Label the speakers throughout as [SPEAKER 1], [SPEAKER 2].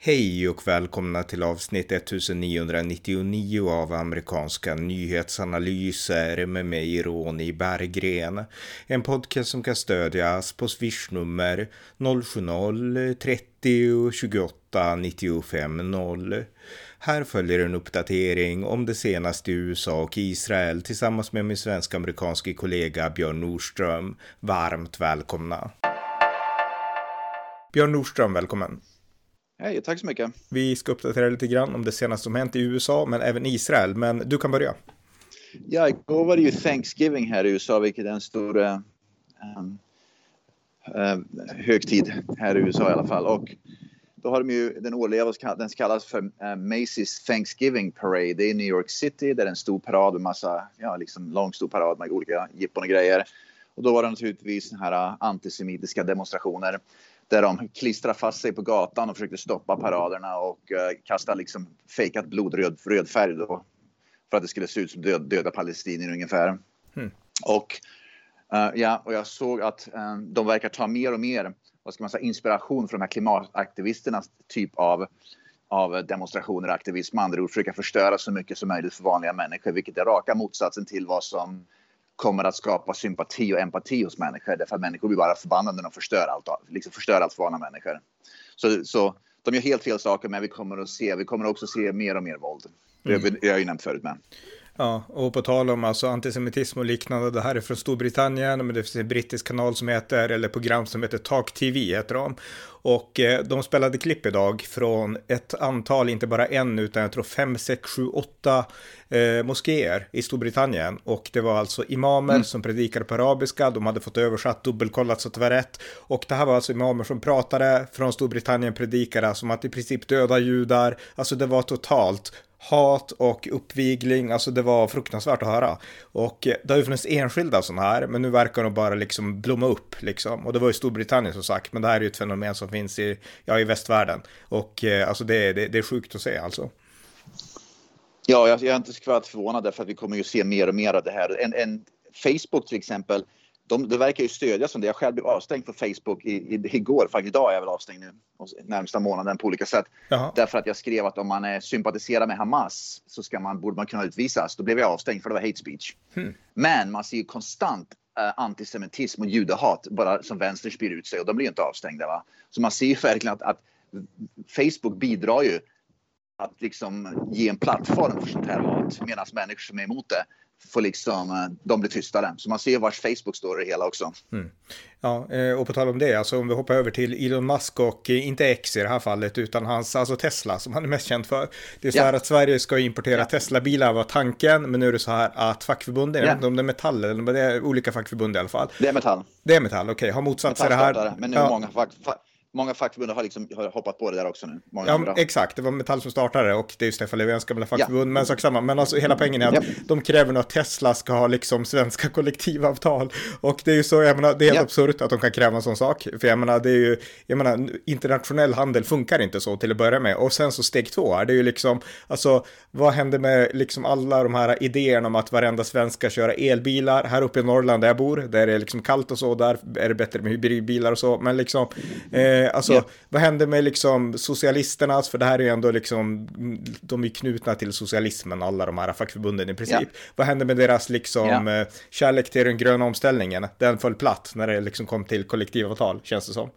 [SPEAKER 1] Hej och välkomna till avsnitt 1999 av amerikanska nyhetsanalyser med mig Ronny Berggren. En podcast som kan stödjas på swishnummer 070-30 28 95 0. Här följer en uppdatering om det senaste i USA och Israel tillsammans med min svensk-amerikanske kollega Björn Nordström. Varmt välkomna! Björn Nordström, välkommen!
[SPEAKER 2] Hej, tack så mycket.
[SPEAKER 1] Vi ska uppdatera lite grann om det senaste som hänt i USA, men även Israel. Men du kan börja.
[SPEAKER 2] Ja, igår var det ju Thanksgiving här i USA, vilket är en stor uh, uh, högtid här i USA i alla fall. Och då har de ju den årliga, den kallas för uh, Macy's Thanksgiving Parade. Det är i New York City, där är en stor parad med massa, ja liksom lång stor parad med olika jippon och grejer. Och då var det naturligtvis den här antisemitiska demonstrationer där de klistrade fast sig på gatan och försökte stoppa paraderna och uh, kasta liksom fejkat blodröd röd färg då, för att det skulle se ut som död, döda palestinier ungefär. Mm. Och, uh, ja, och jag såg att uh, de verkar ta mer och mer vad ska man säga, inspiration från de här klimataktivisternas typ av av demonstrationer och aktivism. Med andra ord försöka förstöra så mycket som möjligt för vanliga människor, vilket är raka motsatsen till vad som kommer att skapa sympati och empati hos människor. Därför att människor blir bara förbannade när de förstör allt, liksom förstör allt för vanliga människor. Så, så de gör helt fel saker, men vi kommer att se, vi kommer också se mer och mer våld. Mm. Det, det har jag ju nämnt förut med.
[SPEAKER 1] Ja, och på tal om alltså antisemitism och liknande, det här är från Storbritannien, men det finns en brittisk kanal som heter, eller program som heter Talk TV heter de. Och eh, de spelade klipp idag från ett antal, inte bara en, utan jag tror fem, sex, sju, åtta eh, moskéer i Storbritannien. Och det var alltså imamer mm. som predikade på arabiska, de hade fått översatt, dubbelkollat så att det var rätt. Och det här var alltså imamer som pratade från Storbritannien, predikade som att i princip döda judar, alltså det var totalt hat och uppvigling, alltså det var fruktansvärt att höra. Och eh, det har ju funnits enskilda sådana här, men nu verkar de bara liksom blomma upp liksom. Och det var i Storbritannien som sagt, men det här är ju ett fenomen som finns i, ja, i västvärlden. Och eh, alltså det, det, det är sjukt att se alltså.
[SPEAKER 2] Ja, jag, jag är inte skvatt förvånad därför att vi kommer ju se mer och mer av det här. En, en Facebook till exempel de, det verkar ju stödja som det. Jag själv blev avstängd från Facebook i, i, igår, faktiskt idag är jag väl avstängd nu, närmsta månaden på olika sätt. Jaha. Därför att jag skrev att om man är, sympatiserar med Hamas så ska man, borde man kunna utvisas. Då blev jag avstängd för det var hate speech. Hmm. Men man ser ju konstant Eh, antisemitism och judehat bara som vänster spyr ut sig och de blir ju inte avstängda. Va? Så man ser ju verkligen att, att Facebook bidrar ju att liksom ge en plattform för sånt här hat medan människor som är emot det får liksom, eh, de blir tystare. Så man ser vars Facebook står i det hela också. Mm.
[SPEAKER 1] Ja, eh, och på tal om det, alltså om vi hoppar över till Elon Musk och eh, inte X i det här fallet, utan hans, alltså Tesla som han är mest känd för. Det är så ja. här att Sverige ska importera ja. Tesla-bilar var tanken, men nu är det så här att fackförbunden, ja. jag vet inte om det är metall eller det är olika fackförbund i alla fall.
[SPEAKER 2] Det är metall.
[SPEAKER 1] Det är metall, okej, okay. har motsatt sig det här.
[SPEAKER 2] Men nu ja. många fack, fack många fackförbund har, liksom, har hoppat på det där också nu.
[SPEAKER 1] Många ja, exakt. Det var Metall som startade och det är ju Stefan Löfvens gamla fackförbund. Ja. Men sak samma. Men alltså hela poängen är att ja. de kräver att Tesla ska ha liksom svenska kollektivavtal. Och det är ju så, jag menar, det är helt ja. absurt att de kan kräva en sån sak. För jag menar, det är ju, jag menar, internationell handel funkar inte så till att börja med. Och sen så steg två är det ju liksom, alltså vad händer med liksom alla de här idéerna om att varenda svensk ska köra elbilar? Här uppe i Norrland där jag bor, där det är liksom kallt och så, där är det bättre med hybridbilar och så. Men liksom, eh, alltså, yeah. vad händer med liksom socialisterna? För det här är ju ändå liksom, de är knutna till socialismen, alla de här fackförbunden i princip. Yeah. Vad händer med deras liksom yeah. kärlek till den gröna omställningen? Den föll platt när det liksom kom till kollektivavtal, känns det som.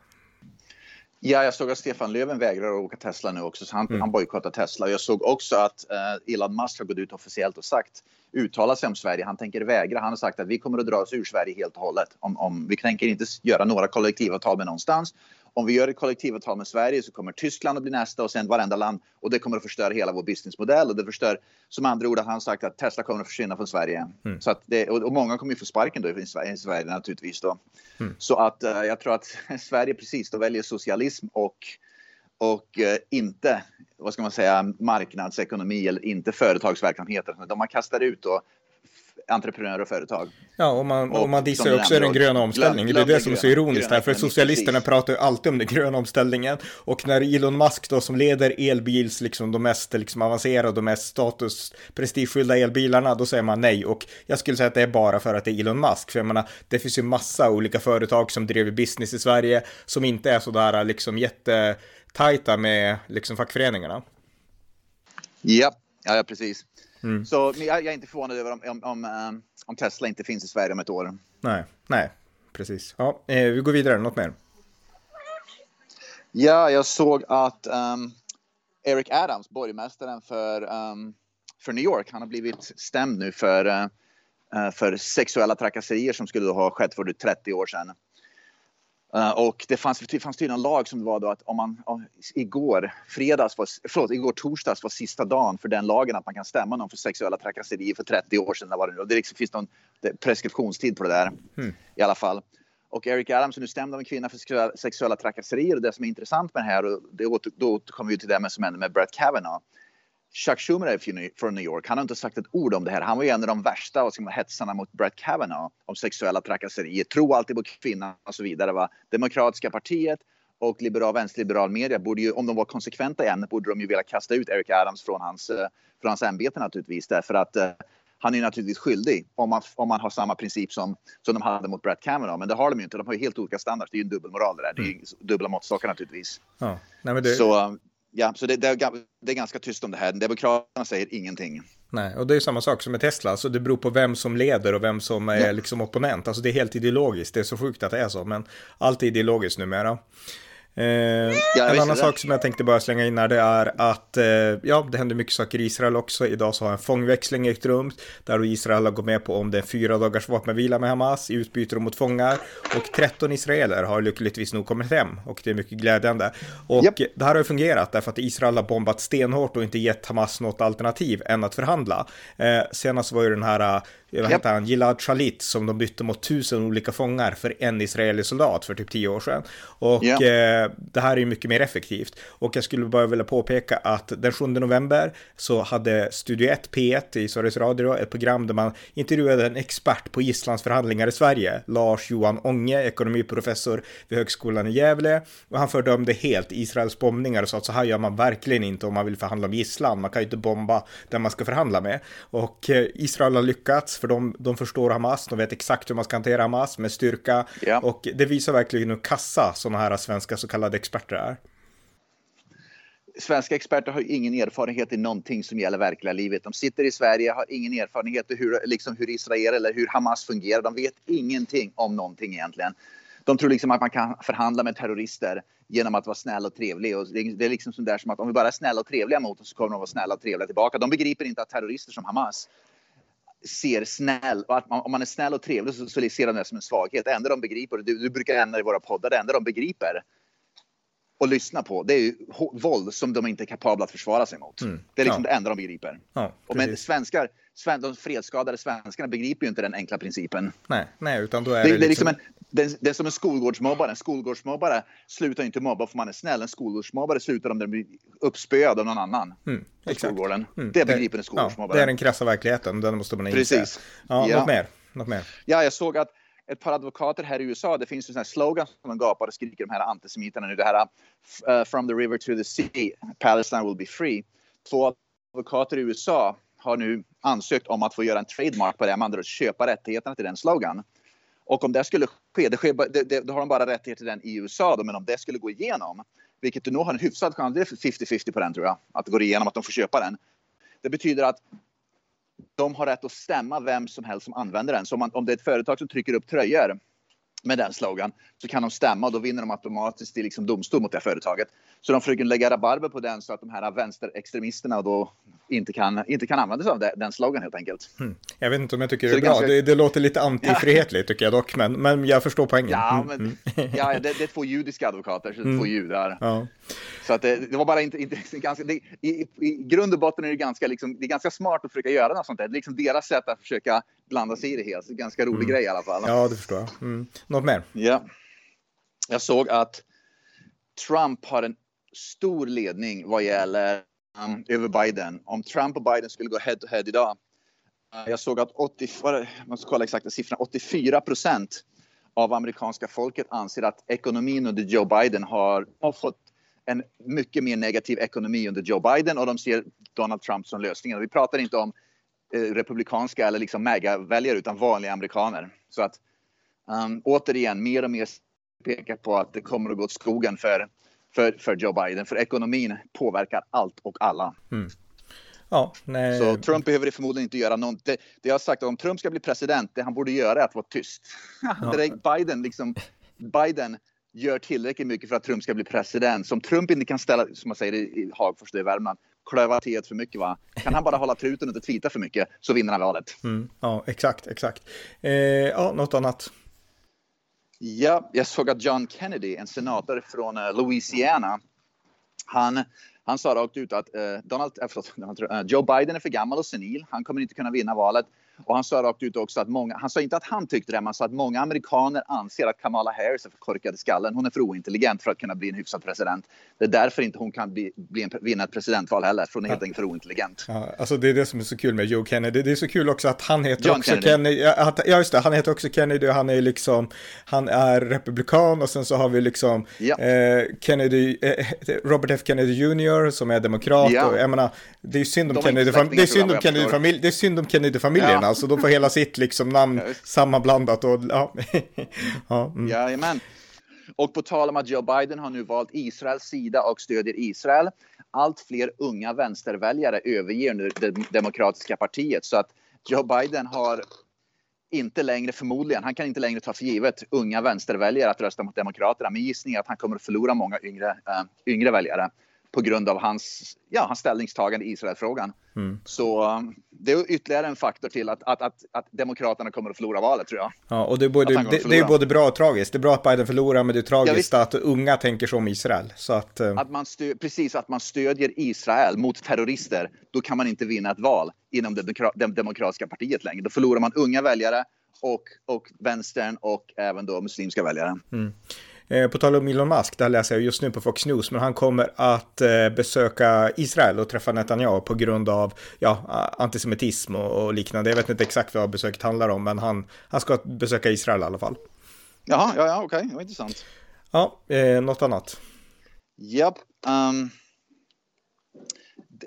[SPEAKER 2] Ja, jag såg att Stefan Löfven vägrar att åka Tesla nu också, så han, mm. han bojkottar Tesla. Jag såg också att uh, Elon Musk har gått ut officiellt och sagt, uttalat sig om Sverige. Han tänker vägra. Han har sagt att vi kommer att dra oss ur Sverige helt och hållet. Om, om, vi tänker inte göra några kollektivavtal med någonstans om vi gör ett kollektivavtal med Sverige så kommer Tyskland att bli nästa och sen varenda land och det kommer att förstöra hela vår businessmodell och det förstör, som andra ord har han sagt att Tesla kommer att försvinna från Sverige. Mm. Så att det, och, många kommer ju få sparken då i Sverige, i Sverige naturligtvis då. Mm. Så att uh, jag tror att Sverige precis då väljer socialism och och uh, inte, vad ska man säga, marknadsekonomi eller inte företagsverksamheter. De har kastat ut då entreprenörer och företag.
[SPEAKER 1] Ja, och man, och, och man dissar också den gröna omställningen. Det är det som är så ironiskt här, för socialisterna precis. pratar ju alltid om den gröna omställningen. Och när Elon Musk då som leder elbils, liksom de mest liksom, avancerade och mest status prestigefyllda elbilarna, då säger man nej. Och jag skulle säga att det är bara för att det är Elon Musk. För jag menar, det finns ju massa olika företag som driver business i Sverige som inte är sådär liksom jättetajta med liksom fackföreningarna.
[SPEAKER 2] Ja, ja, precis. Mm. Så jag, jag, är inte förvånad över om, om, om, eh, om, Tesla inte finns i Sverige om ett år.
[SPEAKER 1] Nej, nej, precis. Ja, eh, vi går vidare, något mer?
[SPEAKER 2] Ja, jag såg att um, Eric Adams, borgmästaren för, um, för New York, han har blivit stämd nu för, uh, för sexuella trakasserier som skulle ha skett för 30 år sedan. Uh, och det fanns, det fanns tydligen en lag som var då att om man om, igår, fredags var, förlåt, igår torsdags var sista dagen för den lagen att man kan stämma någon för sexuella trakasserier för 30 år sedan. Var det, och det liksom, finns någon preskriptionstid på det där mm. i alla fall. Och Eric Adams är nu stämd av en kvinna för sexuella trakasserier och det som är intressant med det här, och det åter, då återkommer vi till det som hände med Brett Kavanaugh. Chuck Schumer är från New York. Han har inte sagt ett ord om det här. Han var ju en av de värsta man, hetsarna mot Brett Kavanaugh om sexuella trakasserier. Tro alltid på kvinnan och så vidare. Va? Demokratiska partiet och liberal, vänsterliberal media borde ju, om de var konsekventa i ämnet, borde de ju vilja kasta ut Eric Adams från hans, eh, från hans ämbete naturligtvis. Därför att uh, han är naturligtvis skyldig om man, om man har samma princip som, som de hade mot Brett Kavanaugh. Men det har de ju inte. De har ju helt olika standarder. Det är ju en dubbelmoral det där. Det är ju mm. dubbla måttstockar naturligtvis. Ja. Nej, det... Så ja, så det, det, det, är ganska tyst om det här. Demokraterna säger ingenting.
[SPEAKER 1] Nej, och det är samma sak som med Tesla, så det beror på vem som leder och vem som är ja. liksom opponent. Alltså det är helt ideologiskt, det är så sjukt att det är så, men allt är ideologiskt numera. Eh, ja, en annan sak som jag tänkte bara slänga in här det är att eh, ja, det händer mycket saker i Israel också. Idag så har en fångväxling ägt rum där Israel har gått med på om det är fyra dagars vapenvila med Hamas i utbyte mot fångar och 13 israeler har lyckligtvis nog kommit hem och det är mycket glädjande. Och yep. det här har fungerat därför att Israel har bombat stenhårt och inte gett Hamas något alternativ än att förhandla. Eh, senast var ju den här vad heter han, Gilad Shalit som de bytte mot tusen olika fångar för en israelisk soldat för typ tio år sedan. Och yep. eh, det här är ju mycket mer effektivt. Och jag skulle bara vilja påpeka att den 7 november så hade Studio 1 P1 i Sveriges Radio ett program där man intervjuade en expert på gisslandsförhandlingar i Sverige, Lars Johan Ånge, ekonomiprofessor vid Högskolan i Gävle. Och han fördömde helt Israels bombningar och sa att så här gör man verkligen inte om man vill förhandla om gisslan. Man kan ju inte bomba den man ska förhandla med. Och eh, Israel har lyckats för de, de förstår Hamas, de vet exakt hur man ska hantera Hamas med styrka. Ja. Och det visar verkligen hur kassa sådana här svenska så kallade experter är.
[SPEAKER 2] Svenska experter har ingen erfarenhet i någonting som gäller verkliga livet. De sitter i Sverige, har ingen erfarenhet i hur, liksom hur Israel eller hur Hamas fungerar. De vet ingenting om någonting egentligen. De tror liksom att man kan förhandla med terrorister genom att vara snäll och trevlig. Och det är liksom som, där som att om vi bara är snälla och trevliga mot dem så kommer de vara snälla och trevliga tillbaka. De begriper inte att terrorister som Hamas ser snäll och att man, om man är snäll och trevlig så, så ser de det som en svaghet. Det enda de begriper, du, du brukar nämna i våra poddar, det enda de begriper och lyssna på det är ju våld som de inte är kapabla att försvara sig mot. Mm. Det är liksom ja. det enda de begriper. Ja, och men svenskar, de fredsskadade svenskarna begriper ju inte den enkla principen.
[SPEAKER 1] Nej, nej utan då är
[SPEAKER 2] det, det, det liksom... är liksom en, det, det är som en skolgårdsmobbare. En skolgårdsmobbare slutar inte mobba för man är snäll. En skolgårdsmobbare slutar om den blir uppspöad av någon annan. Mm, exakt. Mm. Det begriper en skolgårdsmobbare.
[SPEAKER 1] Ja, det är den krassa verkligheten, den måste man inse. Precis. Ja, ja. Något mer? Något mer?
[SPEAKER 2] Ja, jag såg att ett par advokater här i USA, det finns ju sån här slogan som de gapar och skriker de här antisemiterna nu. Det här uh, “From the river to the sea, Palestine will be free”. Två advokater i USA har nu ansökt om att få göra en trademark på det, med andra köpa rättigheterna till den slogan. Och om det skulle ske, det, sker, det, det, då har de bara rättighet till den i USA då, men om det skulle gå igenom, vilket du nog har en hyfsad chans, det är 50-50 på den tror jag, att det går igenom, att de får köpa den. Det betyder att de har rätt att stämma vem som helst som använder den. Så om, man, om det är ett företag som trycker upp tröjor med den slogan så kan de stämma och då vinner de automatiskt i liksom domstol mot det företaget. Så de försöker lägga rabarber på den så att de här vänsterextremisterna då inte kan, inte kan använda sig av det, den slogan helt enkelt.
[SPEAKER 1] Mm. Jag vet inte om jag tycker det är, det är bra. Ganska... Det, det, låter lite antifrihetligt tycker jag dock, men, men jag förstår poängen.
[SPEAKER 2] Ja, mm, men, mm. ja det, det, är två judiska advokater, så det är två mm. judar. Ja. Så att det, var bara inte, inte ganska, i, i, grund och botten är det ganska, liksom, det är ganska smart att försöka göra något sånt där. Det är liksom deras sätt att försöka blanda sig i det hela. Så ganska rolig mm. grej i alla fall.
[SPEAKER 1] Ja, det förstår jag. Mm. Något mer?
[SPEAKER 2] Ja. Jag såg att Trump har en stor ledning vad gäller um, över Biden. Om Trump och Biden skulle gå head to head idag jag såg att 80, man ska kolla exakta siffran, 84 procent av amerikanska folket anser att ekonomin under Joe Biden har, har fått en mycket mer negativ ekonomi under Joe Biden och de ser Donald Trump som lösningen. Och vi pratar inte om republikanska eller liksom MAGA-väljare utan vanliga amerikaner. Så att um, återigen, mer och mer pekar på att det kommer att gå åt skogen för, för, för Joe Biden. För ekonomin påverkar allt och alla. Mm.
[SPEAKER 1] Ja, nej.
[SPEAKER 2] Så Trump behöver det förmodligen inte göra något. Det, det jag har sagt att om Trump ska bli president, det han borde göra är att vara tyst. Ja. Biden, liksom, Biden gör tillräckligt mycket för att Trump ska bli president. Som Trump inte kan ställa, som man säger i Hagfors, i Värmland, klöva teet för mycket va. Kan han bara hålla truten och inte tweeta för mycket så vinner han valet.
[SPEAKER 1] Mm, ja, exakt, exakt. Eh, ja, något annat?
[SPEAKER 2] Ja, jag såg att John Kennedy, en senator från uh, Louisiana, han, han sa rakt ut att uh, Donald, äh, förlåt, uh, Joe Biden är för gammal och senil. Han kommer inte kunna vinna valet. Och han sa rakt ut också att många, han sa inte att han tyckte det, men han sa att många amerikaner anser att Kamala Harris är för korkad i skallen. Hon är för ointelligent för att kunna bli en hyfsad president. Det är därför inte hon kan bli, bli en, vinna ett presidentval heller, för hon är helt enkelt för ointelligent.
[SPEAKER 1] Ja, alltså det är det som är så kul med Joe Kennedy. Det är så kul också att han heter John också Kennedy. Kennedy. Ja, just det, han heter också Kennedy och han är liksom, han är republikan och sen så har vi liksom ja. eh, Kennedy, eh, Robert F Kennedy Jr som är demokrat ja. och jag menar, det är synd om Kennedy-familjen. Det är synd om Kennedy-familjen, det är synd om Kennedy-familjen alltså, de får hela sitt liksom namn sammanblandat och ja.
[SPEAKER 2] ja mm. Jajamän. Och på tal om att Joe Biden har nu valt Israels sida och stödjer Israel. Allt fler unga vänsterväljare överger nu det demokratiska partiet så att Joe Biden har inte längre, förmodligen, han kan inte längre ta för givet unga vänsterväljare att rösta mot Demokraterna. Min gissning är att han kommer att förlora många yngre, äh, yngre väljare på grund av hans, ja, hans ställningstagande i Israelfrågan. Mm. Så um, det är ytterligare en faktor till att, att, att, att Demokraterna kommer att förlora valet tror jag.
[SPEAKER 1] Ja, och det är, både, det, det, är både bra och tragiskt. Det är bra att Biden förlorar, men det är tragiskt ja, att unga tänker så om Israel. Så att, uh...
[SPEAKER 2] att man stöd, precis, att man stödjer Israel mot terrorister, då kan man inte vinna ett val inom det, det demokratiska partiet längre. Då förlorar man unga väljare och, och vänstern och även då muslimska väljare. Mm.
[SPEAKER 1] Eh, på tal om Elon Musk, det här läser jag just nu på Fox News, men han kommer att eh, besöka Israel och träffa Netanyahu på grund av ja, antisemitism och, liknande. Jag vet inte exakt vad besöket handlar om, men han, han ska besöka Israel i alla fall.
[SPEAKER 2] Jaha, ja, ja, okej, okay. det var intressant.
[SPEAKER 1] Ja, eh, något annat?
[SPEAKER 2] Japp. Um,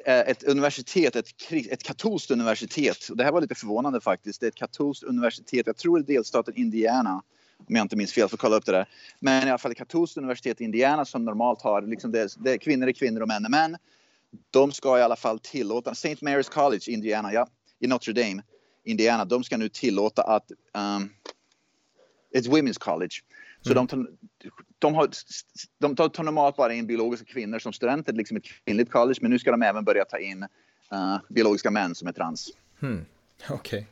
[SPEAKER 2] ett universitet, ett, ett katolskt universitet. Det här var lite förvånande faktiskt. Det är ett katolskt universitet, jag tror det är delstaten Indiana om jag inte minns fel, får kolla upp det där. Men i alla fall katolskt universitet i Indiana som normalt har, liksom det, det, kvinnor är kvinnor och män är män. De ska i alla fall tillåta, St. Mary's College i Indiana, ja, i Notre Dame, Indiana, de ska nu tillåta att um, ett women's college. Så mm. de, tar, de, har, de tar, tar normalt bara in biologiska kvinnor som studenter, liksom ett kvinnligt college, men nu ska de även börja ta in uh, biologiska män som är trans.
[SPEAKER 1] Mm. Okej. Okay.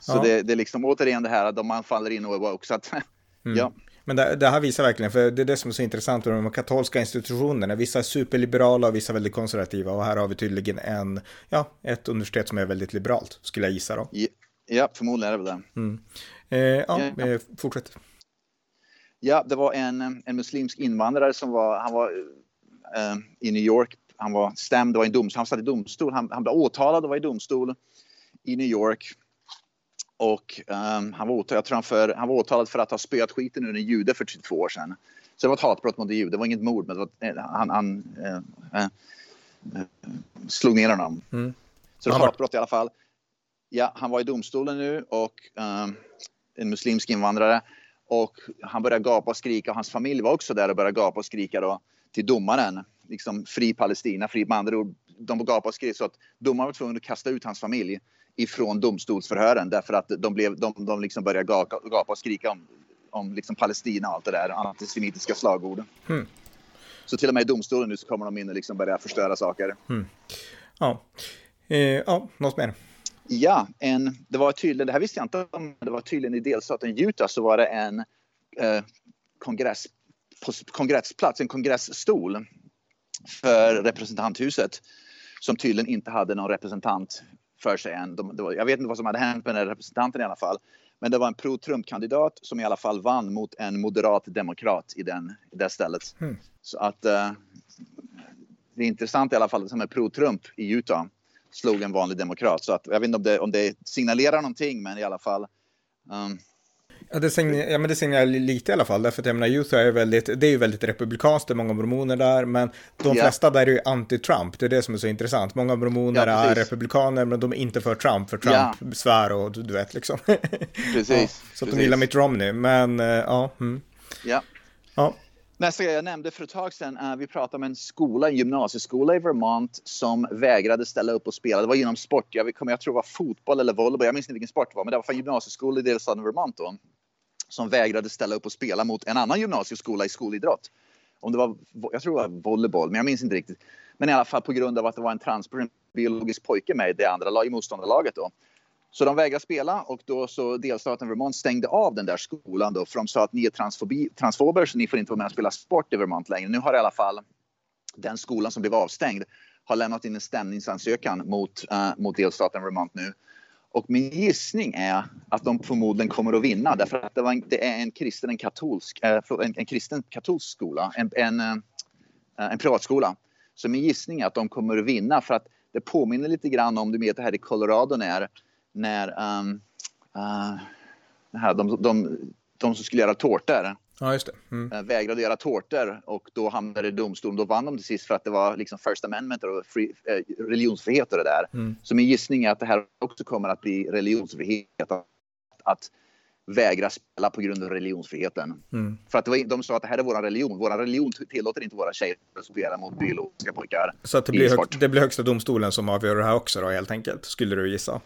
[SPEAKER 2] Så ja. det, det är liksom återigen det här att man faller in och är woke. Så att, mm. ja.
[SPEAKER 1] Men det, det, här visar verkligen, för det är det som är så intressant med de katolska institutionerna. Vissa är superliberala och vissa väldigt konservativa. Och här har vi tydligen en, ja, ett universitet som är väldigt liberalt, skulle jag gissa då.
[SPEAKER 2] Ja, förmodligen är det väl det.
[SPEAKER 1] Mm. Eh, ja, ja. Eh, fortsätt.
[SPEAKER 2] Ja, det var en, en muslimsk invandrare som var, han var eh, i New York. Han var stämd, var i domstol, han satt i domstol, han, han blev åtalad och var i domstol i New York och um, han, var jag tror han, för, han var åtalad för att ha spöat skiten ur en jude för 22 år sedan. Så det var ett hatbrott mot en jude. Det var inget mord, men var, eh, han, han äh, äh, slog ner honom. Mm. Så det var hatbrott i alla fall. Ja, han var i domstolen nu och um, en muslimsk invandrare. Och han började gapa och skrika och hans familj var också där och började gapa och skrika då till domaren. Liksom fri Palestina, fri med andra ord. De gapade och skrek så att domaren var tvungen att kasta ut hans familj ifrån domstolsförhören därför att de, blev, de, de liksom började gapa, gapa och skrika om, om liksom Palestina och allt det där antisemitiska slagorden. Mm. Så till och med i domstolen nu så kommer de in och liksom börjar förstöra saker. Mm.
[SPEAKER 1] Ja. Eh, ja, något mer?
[SPEAKER 2] Ja, en, det var tydligen, det här visste jag inte om, det var tydligen i delstaten Utah så var det en eh, kongress, kongressplats, en kongressstol för representanthuset som tydligen inte hade någon representant för sig än. De, var, jag vet inte vad som hade hänt med den representanten i alla fall. Men det var en pro-Trump-kandidat som i alla fall vann mot en moderat demokrat i, den, i det stället. Mm. Så att uh, det är intressant i alla fall som är pro-Trump i Utah. slog en vanlig demokrat. Så att, jag vet inte om det, om det signalerar någonting, men i alla fall. Um,
[SPEAKER 1] Ja, det signalerar, ja, men det signalerar lite i alla fall, därför att jag menar, Utah är väldigt, det är ju väldigt republikanskt, det är många mormoner där, men de yeah. flesta där är ju anti-Trump, det är det som är så intressant. Många mormoner ja, är republikaner, men de är inte för Trump, för Trump ja. svär och du, du vet liksom.
[SPEAKER 2] Precis.
[SPEAKER 1] Ja, så att de gillar Mitt Romney, men uh, ja.
[SPEAKER 2] Mm. Ja.
[SPEAKER 1] ja.
[SPEAKER 2] Nästa grej jag nämnde för ett tag sedan, uh, vi pratade om en skola, en gymnasieskola i Vermont som vägrade ställa upp och spela. Det var inom sport, jag, jag tror det var fotboll eller volleyboll, jag minns inte vilken sport det var, men det var en gymnasieskola i delstaten Vermont då som vägrade ställa upp och spela mot en annan gymnasieskola i skolidrott. Om det var, jag tror det var volleyboll, men jag minns inte riktigt. Men i alla fall på grund av att det var en transparent biologisk pojke med i det andra lag, i motståndarlaget då. Så de vägrade spela och då så delstaten Vermont stängde av den där skolan då för de sa att ni är transfobi, transfober så ni får inte vara med och spela sport i Vermont längre. Nu har i alla fall den skolan som blev avstängd har lämnat in en stämningsansökan mot, uh, mot delstaten Vermont nu och min gissning är att de förmodligen kommer att vinna därför att det, var en, det är en kristen, en katolsk, eh, en, en kristen katolsk skola, en, en, eh, en privatskola. Så min gissning är att de kommer att vinna för att det påminner lite grann om, du vet det här i Colorado när, när um, uh, här, de, de, de, de som skulle göra tårtor
[SPEAKER 1] Ja, just det. Mm.
[SPEAKER 2] Eh, vägrade göra tårtor och då hamnade det i domstol. Då vann de till sist för att det var liksom First Amendment och free, eh, religionsfrihet och det där. Mm. Så min gissning är att det här också kommer att bli religionsfrihet. Att, att vägra spela på grund av religionsfriheten. Mm. För att var, de sa att det här är vår religion. Vår religion tillåter inte våra tjejer att spela mot biologiska pojkar.
[SPEAKER 1] Så att det, blir hög, det blir högsta domstolen som avgör det här också då helt enkelt, skulle du gissa?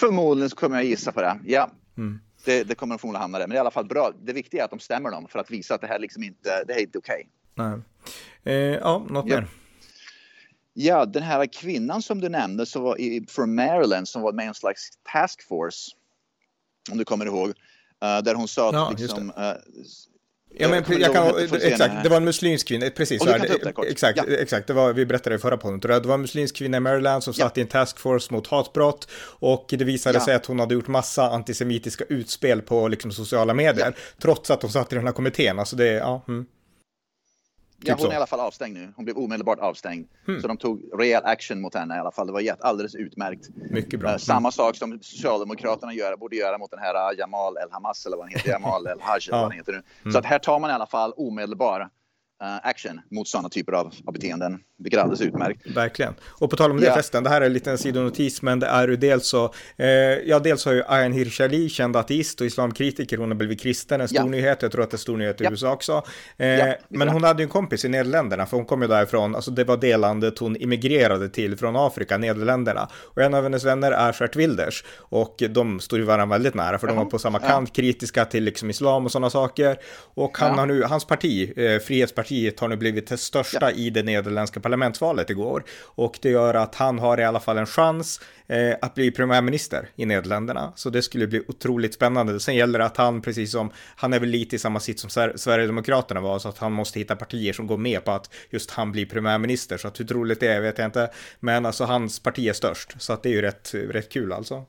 [SPEAKER 2] Förmodligen så kommer jag gissa på det, ja. Mm det, det kommer de förmodligen hamna där. Men det är i alla fall bra. Det viktiga är att de stämmer dem för att visa att det här liksom inte, det här är inte okej.
[SPEAKER 1] Okay. Eh, ja, något ja. mer?
[SPEAKER 2] Ja, den här kvinnan som du nämnde som var i, från Maryland som var med i en slags task force. Om du kommer ihåg. Uh, där hon sa att ja, liksom, uh,
[SPEAKER 1] Ja, men jag kan, exakt, det var en muslimsk kvinna, precis så det, exakt, ja. exakt, det var, vi berättade i förra podden, det var en muslimsk kvinna i Maryland som satt ja. i en taskforce mot hatbrott och det visade ja. sig att hon hade gjort massa antisemitiska utspel på liksom sociala medier, trots att hon satt i den här kommittén, alltså det, ja. Mm.
[SPEAKER 2] Typ ja, hon är i alla fall avstängd nu. Hon blev omedelbart avstängd. Hmm. Så de tog rejäl action mot henne i alla fall. Det var alldeles utmärkt.
[SPEAKER 1] Mycket bra. Uh,
[SPEAKER 2] samma sak som Socialdemokraterna gör, borde göra mot den här eh, Jamal El Hamas eller vad han heter. Jamal El Haj eller vad han heter nu. Mm. Så att här tar man i alla fall omedelbar uh, action mot sådana typer av, av beteenden. Vilket är alldeles utmärkt.
[SPEAKER 1] Verkligen. Och på tal om det yeah. förresten, det här är en liten sidonotis, men det är ju dels så, eh, ja dels har ju Ayan Hirsi Ali, känd ateist och islamkritiker, hon har blivit kristen, en stor yeah. nyhet, jag tror att det är stor nyhet i yeah. USA också. Eh, men hon hade ju en kompis i Nederländerna, för hon kom ju därifrån, alltså det var det landet hon immigrerade till från Afrika, Nederländerna. Och en av hennes vänner är Gert Wilders, och de står ju varandra väldigt nära, för de var på samma kant, kritiska till liksom islam och sådana saker. Och han har nu, hans parti, eh, Frihetspartiet, har nu blivit det största i det nederländska parlamentsvalet igår. Och det gör att han har i alla fall en chans eh, att bli premiärminister i Nederländerna. Så det skulle bli otroligt spännande. Sen gäller det att han, precis som, han är väl lite i samma sitt som Sverigedemokraterna var, så att han måste hitta partier som går med på att just han blir premiärminister. Så att hur troligt det är vet jag inte. Men alltså hans parti är störst, så att det är ju rätt, rätt kul alltså.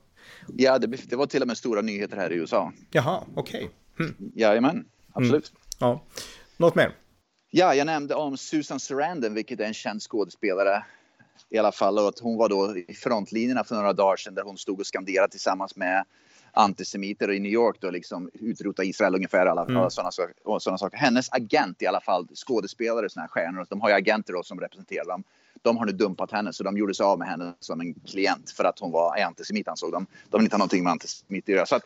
[SPEAKER 2] Ja, det, det var till och med stora nyheter här i USA.
[SPEAKER 1] Jaha, okej. Okay.
[SPEAKER 2] Hm. Jajamän, absolut. Mm.
[SPEAKER 1] Ja. Något mer?
[SPEAKER 2] Ja, jag nämnde om Susan Sarandon, vilket är en känd skådespelare i alla fall. Och att hon var då i frontlinjerna för några dagar sedan där hon stod och skanderade tillsammans med antisemiter i New York då liksom utrota Israel ungefär alla mm. sådana såna saker. Hennes agent i alla fall, skådespelare, sådana här stjärnor, de har ju agenter då som representerar dem. De har nu dumpat henne så de gjorde sig av med henne som en klient för att hon var antisemit ansåg de. De vill inte ha någonting med antisemit att göra. Så att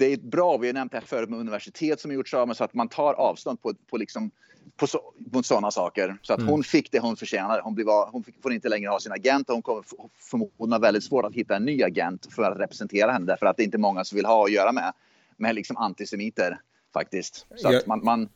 [SPEAKER 2] det är bra, vi har nämnt det här förut med universitet som har gjorts av med så att man tar avstånd på, på liksom på så, mot sådana saker. Så att mm. hon fick det hon förtjänade. Hon, blev, hon fick, får inte längre ha sin agent och hon kommer förmodligen ha väldigt svårt att hitta en ny agent för att representera henne. Därför att det är inte många som vill ha att göra med, med liksom antisemiter faktiskt. Så att man, man,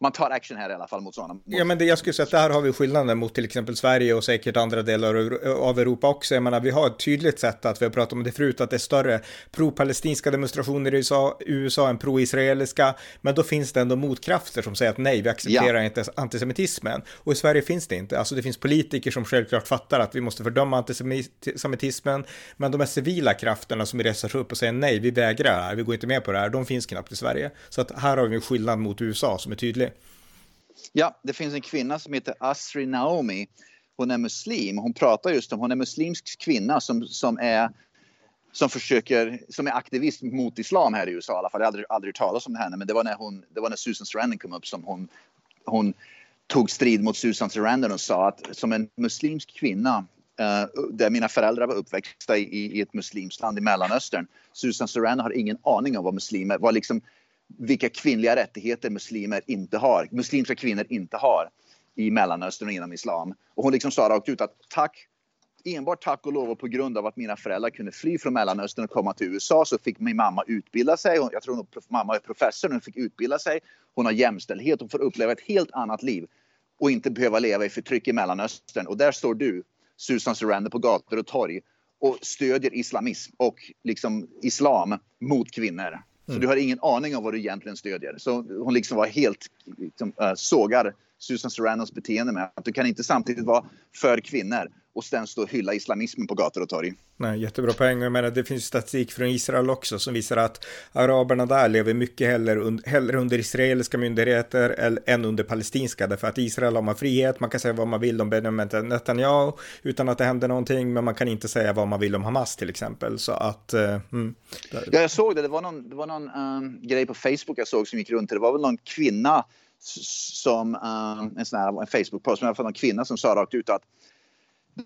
[SPEAKER 2] man tar action här i alla fall mot sådana.
[SPEAKER 1] Ja, men det, jag skulle säga att där har vi skillnaden mot till exempel Sverige och säkert andra delar av Europa också. Jag menar, vi har ett tydligt sätt att, vi har pratat om det förut, att det är större pro-palestinska demonstrationer i USA, USA än pro-israeliska, men då finns det ändå motkrafter som säger att nej, vi accepterar ja. inte antisemitismen. Och i Sverige finns det inte. Alltså det finns politiker som självklart fattar att vi måste fördöma antisemitismen, men de här civila krafterna som reser sig upp och säger nej, vi vägrar vi går inte med på det här, de finns knappt i Sverige. Så att här har vi en skillnad mot USA som är tydlig.
[SPEAKER 2] Ja, det finns en kvinna som heter Asri Naomi hon är muslim. Hon pratar just om, hon är muslimsk kvinna som, som är som försöker, som är aktivist mot islam här i USA i alla fall. Jag har aldrig, aldrig talat om henne, men det var när hon, det var när Susan Sarandon kom upp som hon, hon tog strid mot Susan Sarandon och sa att som en muslimsk kvinna uh, där mina föräldrar var uppväxta i, i ett muslimskt land i Mellanöstern. Susan Sarandon har ingen aning om vad muslimer, var. liksom, vilka kvinnliga rättigheter muslimer inte har, muslimska kvinnor inte har i Mellanöstern och inom islam. Och hon liksom sa rakt ut att tack enbart tack och lov och på grund av att mina föräldrar kunde fly från Mellanöstern och komma till USA så fick min mamma utbilda sig. Jag tror att mamma är professor, hon fick utbilda sig. Hon har jämställdhet och får uppleva ett helt annat liv och inte behöva leva i förtryck i Mellanöstern. Och där står du, Susan Sarander, på gator och torg och stödjer islamism och liksom islam mot kvinnor. Så mm. du har ingen aning om vad du egentligen stödjer. Så hon liksom var helt liksom, äh, sågar Susan Sarandons beteende med att du kan inte samtidigt vara för kvinnor och sen stå och hylla islamismen på gator och torg.
[SPEAKER 1] Nej, jättebra poäng. Jag menar, det finns statistik från Israel också som visar att araberna där lever mycket hellre, un hellre under israeliska myndigheter än under palestinska. Därför att Israel har man frihet, man kan säga vad man vill om Benjamin Netanyahu utan att det händer någonting, men man kan inte säga vad man vill om Hamas till exempel. Så att... Uh, mm,
[SPEAKER 2] ja, jag såg det. Det var någon, det var någon um, grej på Facebook jag såg som gick runt. Det var väl någon kvinna som um, en sån här Facebook-post, men i alla fall en kvinna som sa rakt ut att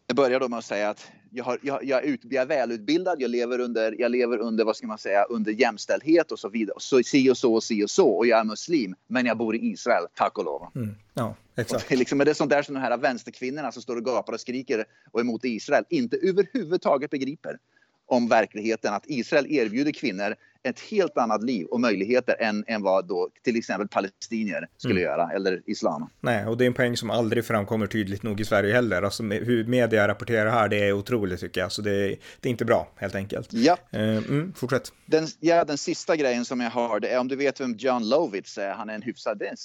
[SPEAKER 2] det börjar då med att säga att jag, har, jag, jag, är, ut, jag är välutbildad, jag lever, under, jag lever under, vad ska man säga, under jämställdhet och så vidare. Så, si och så och si och så och jag är muslim, men jag bor i Israel, tack och lov. Mm.
[SPEAKER 1] Ja, exakt. Och
[SPEAKER 2] det, är liksom, det är sånt där som de här vänsterkvinnorna som står och gapar och skriker och är emot Israel inte överhuvudtaget begriper om verkligheten att Israel erbjuder kvinnor ett helt annat liv och möjligheter än, än vad då till exempel palestinier skulle mm. göra eller islam.
[SPEAKER 1] Nej, och det är en poäng som aldrig framkommer tydligt nog i Sverige heller. Alltså hur media rapporterar här, det är otroligt tycker jag. Så det är, det är inte bra helt enkelt.
[SPEAKER 2] Ja.
[SPEAKER 1] Uh, mm, fortsätt.
[SPEAKER 2] Den, ja, den sista grejen som jag har, det är om du vet vem John Lovitz är. Han är en hyfsad, det är en,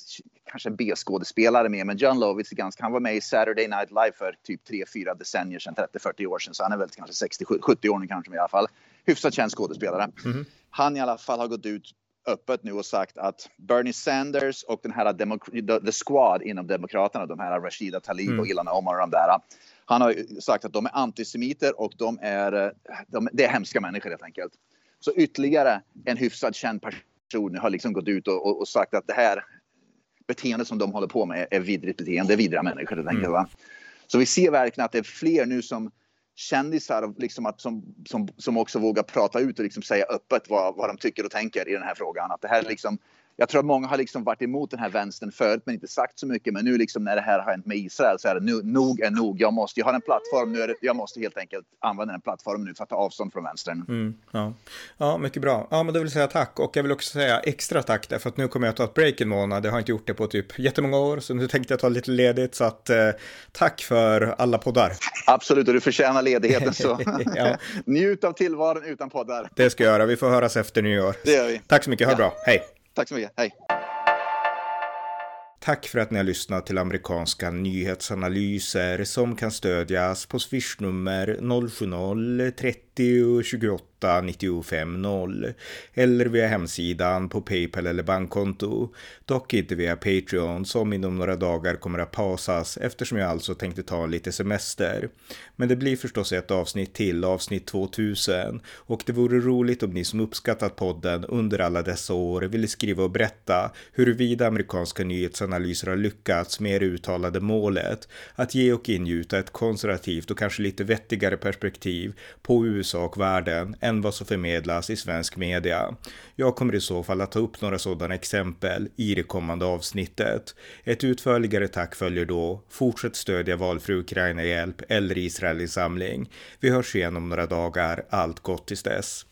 [SPEAKER 2] kanske en B-skådespelare med, men John Lovitz är ganska, han var med i Saturday Night Live för typ 3-4 decennier sedan, 30-40 år sedan, så han är väl kanske 60-70 år nu kanske i alla fall. Hyfsat känd skådespelare. Mm han i alla fall har gått ut öppet nu och sagt att Bernie Sanders och den här Demo the Squad inom Demokraterna, de här Rashida Talib mm. och Ilhan Omar och de där. Han har sagt att de är antisemiter och de är, de, det är hemska människor helt enkelt. Så ytterligare en hyfsat känd person har liksom gått ut och, och, och sagt att det här beteendet som de håller på med är vidrigt beteende, det är vidriga människor helt enkelt. Mm. Så vi ser verkligen att det är fler nu som kändisar liksom att, som, som, som också vågar prata ut och liksom säga öppet vad, vad de tycker och tänker i den här frågan. Att det här liksom, jag tror att många har liksom varit emot den här vänstern förut men inte sagt så mycket. Men nu liksom när det här har hänt med Israel så är det nu, nog är nog. Jag måste, jag har en plattform nu, det, jag måste helt enkelt använda den plattformen nu för att ta avstånd från vänstern.
[SPEAKER 1] Mm, ja. ja, mycket bra. Ja, men då vill jag säga tack och jag vill också säga extra tack därför att nu kommer jag att ta ett break en månad. Jag har inte gjort det på typ jättemånga år så nu tänkte jag ta lite ledigt så att eh, tack för alla poddar.
[SPEAKER 2] Absolut, och du förtjänar ledigheten så ja. njut av tillvaron utan poddar.
[SPEAKER 1] Det ska jag göra. Vi får höras efter nyår.
[SPEAKER 2] Det gör vi.
[SPEAKER 1] Tack så mycket. Ha ja. bra. Hej.
[SPEAKER 2] Tack så mycket. Hej.
[SPEAKER 1] Tack för att ni har lyssnat till amerikanska nyhetsanalyser som kan stödjas på swishnummer 070 30 28 95 0. eller via hemsidan på Paypal eller bankkonto. Dock inte via Patreon som inom några dagar kommer att pausas eftersom jag alltså tänkte ta lite semester. Men det blir förstås ett avsnitt till, avsnitt 2000 och det vore roligt om ni som uppskattat podden under alla dessa år ville skriva och berätta huruvida amerikanska nyhetsanalyser har lyckats med det uttalade målet att ge och ingjuta ett konservativt och kanske lite vettigare perspektiv på USA och världen än vad som förmedlas i svensk media. Jag kommer i så fall att ta upp några sådana exempel i det kommande avsnittet. Ett utförligare tack följer då. Fortsätt stödja valfri Ukraina-hjälp eller Israelinsamling. Vi hörs igen om några dagar. Allt gott tills dess.